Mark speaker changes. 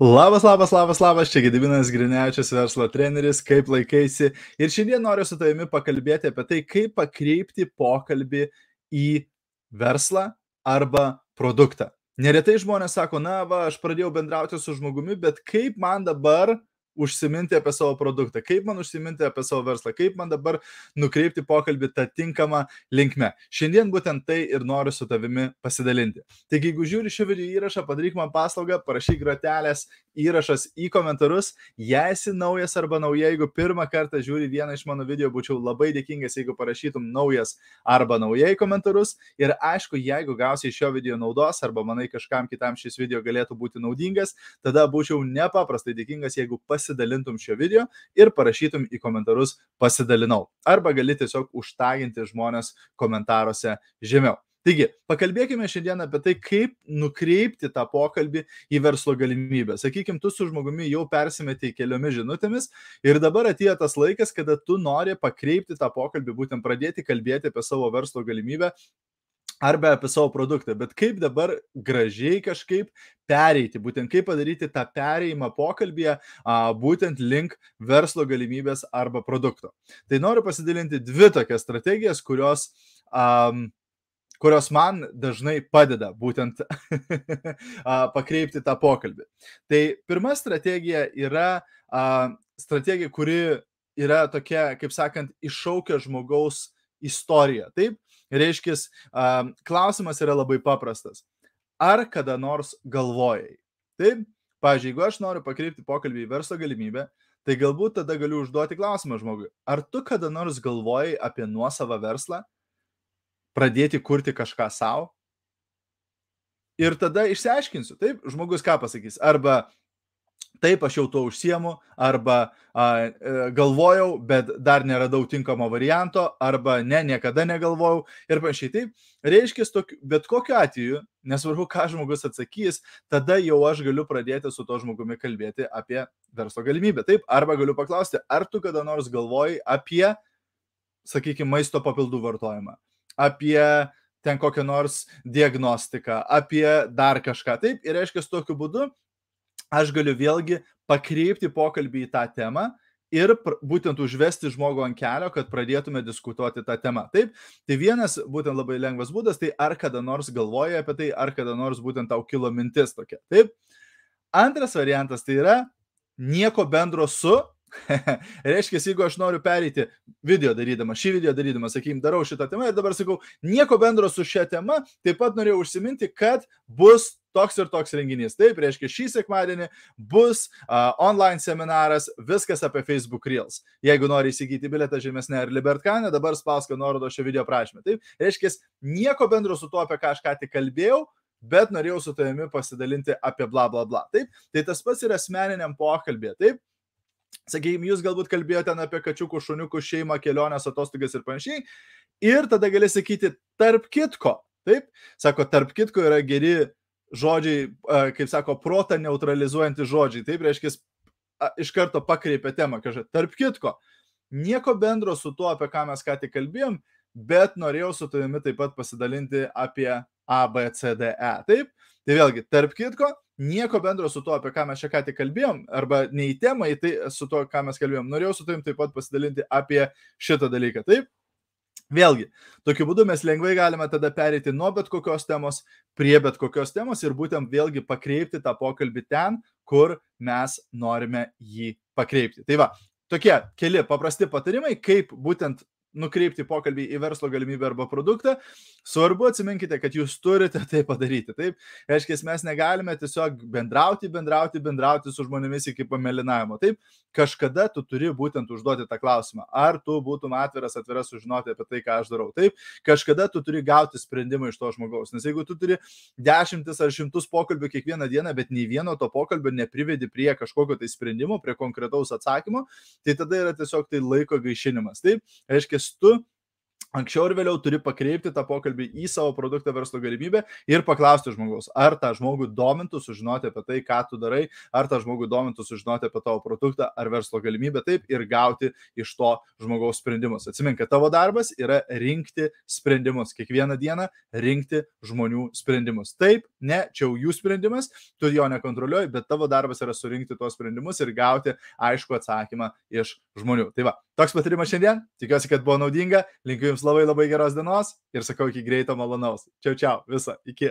Speaker 1: Labas, labas, labas, labas, čia Gedivinas Grinevičius, verslo treneris, kaip laikaisi. Ir šiandien noriu su tavimi pakalbėti apie tai, kaip pakreipti pokalbį į verslą arba produktą. Neretai žmonės sako, na, va, aš pradėjau bendrauti su žmogumi, bet kaip man dabar užsiminti apie savo produktą, kaip man užsiminti apie savo verslą, kaip man dabar nukreipti pokalbį tą tinkamą linkmę. Šiandien būtent tai ir noriu su tavimi pasidalinti. Taigi, jeigu žiūri šį video įrašą, padaryk man paslaugą, parašyk grotelės įrašas į komentarus. Jei esi naujas arba nauja, jeigu pirmą kartą žiūri vieną iš mano video, būčiau labai dėkingas, jeigu parašytum naujas arba nauja į komentarus. Ir aišku, jeigu gausi iš šio video naudos arba manai kažkam kitam šis video galėtų būti naudingas, tada būčiau nepaprastai dėkingas, jeigu pasidalintum pasidalintum šio video ir parašytum į komentarus pasidalinau. Arba gali tiesiog užtaginti žmonės komentaruose žemiau. Taigi, pakalbėkime šiandien apie tai, kaip nukreipti tą pokalbį į verslo galimybę. Sakykime, tu su žmogumi jau persimetė keliomis žinutėmis ir dabar atėjo tas laikas, kada tu nori pakreipti tą pokalbį, būtent pradėti kalbėti apie savo verslo galimybę arba apie savo produktą, bet kaip dabar gražiai kažkaip pereiti, būtent kaip padaryti tą pereimą pokalbėje, būtent link verslo galimybės arba produkto. Tai noriu pasidalinti dvi tokias strategijas, kurios um, kurios man dažnai padeda būtent pakreipti tą pokalbį. Tai pirma strategija yra a, strategija, kuri yra tokia, kaip sakant, iššaukia žmogaus istoriją. Taip, Reiškia, klausimas yra labai paprastas. Ar kada nors galvojai? Taip, pažiūrėjau, jeigu aš noriu pakreipti pokalbį į verslo galimybę, tai galbūt tada galiu užduoti klausimą žmogui. Ar tu kada nors galvojai apie nuosavą verslą, pradėti kurti kažką savo? Ir tada išsiaiškinsiu, taip, žmogus ką pasakys. Arba taip, aš jau to užsiemu, arba a, e, galvojau, bet dar neradau tinkamo varianto, arba ne, niekada negalvojau ir panašiai. Taip, reiškia, bet kokiu atveju, nesvarbu, ką žmogus atsakys, tada jau aš galiu pradėti su to žmogumi kalbėti apie verslo galimybę. Taip, arba galiu paklausti, ar tu kada nors galvoji apie, sakykime, maisto papildų vartojimą, apie ten kokią nors diagnostiką, apie dar kažką. Taip, ir reiškia, tokiu būdu aš galiu vėlgi pakreipti pokalbį į tą temą ir būtent užvesti žmogų ant kelio, kad pradėtume diskutuoti tą temą. Taip, tai vienas būtent labai lengvas būdas, tai ar kada nors galvoji apie tai, ar kada nors būtent tau kilo mintis tokia. Taip. Antras variantas tai yra nieko bendro su Reiškia, jeigu aš noriu pereiti video darydama, šį video darydama, sakykim, darau šitą temą ir dabar sakau, nieko bendro su šia tema, taip pat norėjau užsiminti, kad bus toks ir toks renginys. Taip, reiškia, šį sekmadienį bus uh, online seminaras, viskas apie Facebook Reels. Jeigu nori įsigyti biletą žemesnė ar Libertkane, dabar spausk nuorodo šio video prašymę. Taip, reiškia, nieko bendro su tuo, apie ką aš ką tik kalbėjau, bet norėjau su tavimi pasidalinti apie bla bla bla. Taip, tai tas pats yra asmeniniam pokalbė. Taip, Sakykime, jūs galbūt kalbėjote apie kačiukų, šuniukų šeimą, kelionės, atostogas ir panašiai. Ir tada gali sakyti, tarp kitko. Taip, sako, tarp kitko yra geri žodžiai, kaip sako, protą neutralizuojantys žodžiai. Taip, reiškia, iš karto pakreipia temą, kažkaip, tarp kitko. Nieko bendro su tuo, apie ką mes ką tik kalbėjom, bet norėjau su tavimi taip pat pasidalinti apie A, B, C, D, E. Taip, tai vėlgi, tarp kitko, nieko bendro su tuo, apie ką mes čia ką tik kalbėjom, arba ne į temą, į tai su tuo, ką mes kalbėjom. Norėjau su tavim taip pat pasidalinti apie šitą dalyką. Taip? Vėlgi, tokiu būdu mes lengvai galime tada perėti nuo bet kokios temos prie bet kokios temos ir būtent vėlgi pakreipti tą pokalbį ten, kur mes norime jį pakreipti. Tai va, tokie keli paprasti patarimai, kaip būtent nukreipti pokalbį į verslo galimybę arba produktą, svarbu atsiminkite, kad jūs turite tai padaryti. Taip, reiškia, mes negalime tiesiog bendrauti, bendrauti, bendrauti su žmonėmis iki pamelinavimo. Taip, kažkada tu turi būtent užduoti tą klausimą, ar tu būtum atviras, atviras sužinoti apie tai, ką aš darau. Taip, kažkada tu turi gauti sprendimą iš to žmogaus. Nes jeigu tu turi dešimtis ar šimtus pokalbių kiekvieną dieną, bet nei vieno to pokalbio neprivedi prie kažkokio tai sprendimo, prie konkretaus atsakymo, tai tada yra tiesiog tai laiko gaišinimas. Taip, reiškia, tu anksčiau ir vėliau turi pakreipti tą pokalbį į savo produktą verslo galimybę ir paklausti žmogaus, ar tą žmogų domintų sužinoti apie tai, ką tu darai, ar tą žmogų domintų sužinoti apie tavo produktą ar verslo galimybę, taip ir gauti iš to žmogaus sprendimus. Atsimink, kad tavo darbas yra rinkti sprendimus, kiekvieną dieną rinkti žmonių sprendimus. Taip, ne, čia jau jų sprendimas, tu jo nekontroliuoji, bet tavo darbas yra surinkti tuos sprendimus ir gauti aišku atsakymą iš žmonių. Tai va, toks patarimas šiandien, tikiuosi, kad buvo naudinga, linkiu Jums labai labai geros dienos ir sakau iki greito malonaus. Čiau, čiau, visą, iki.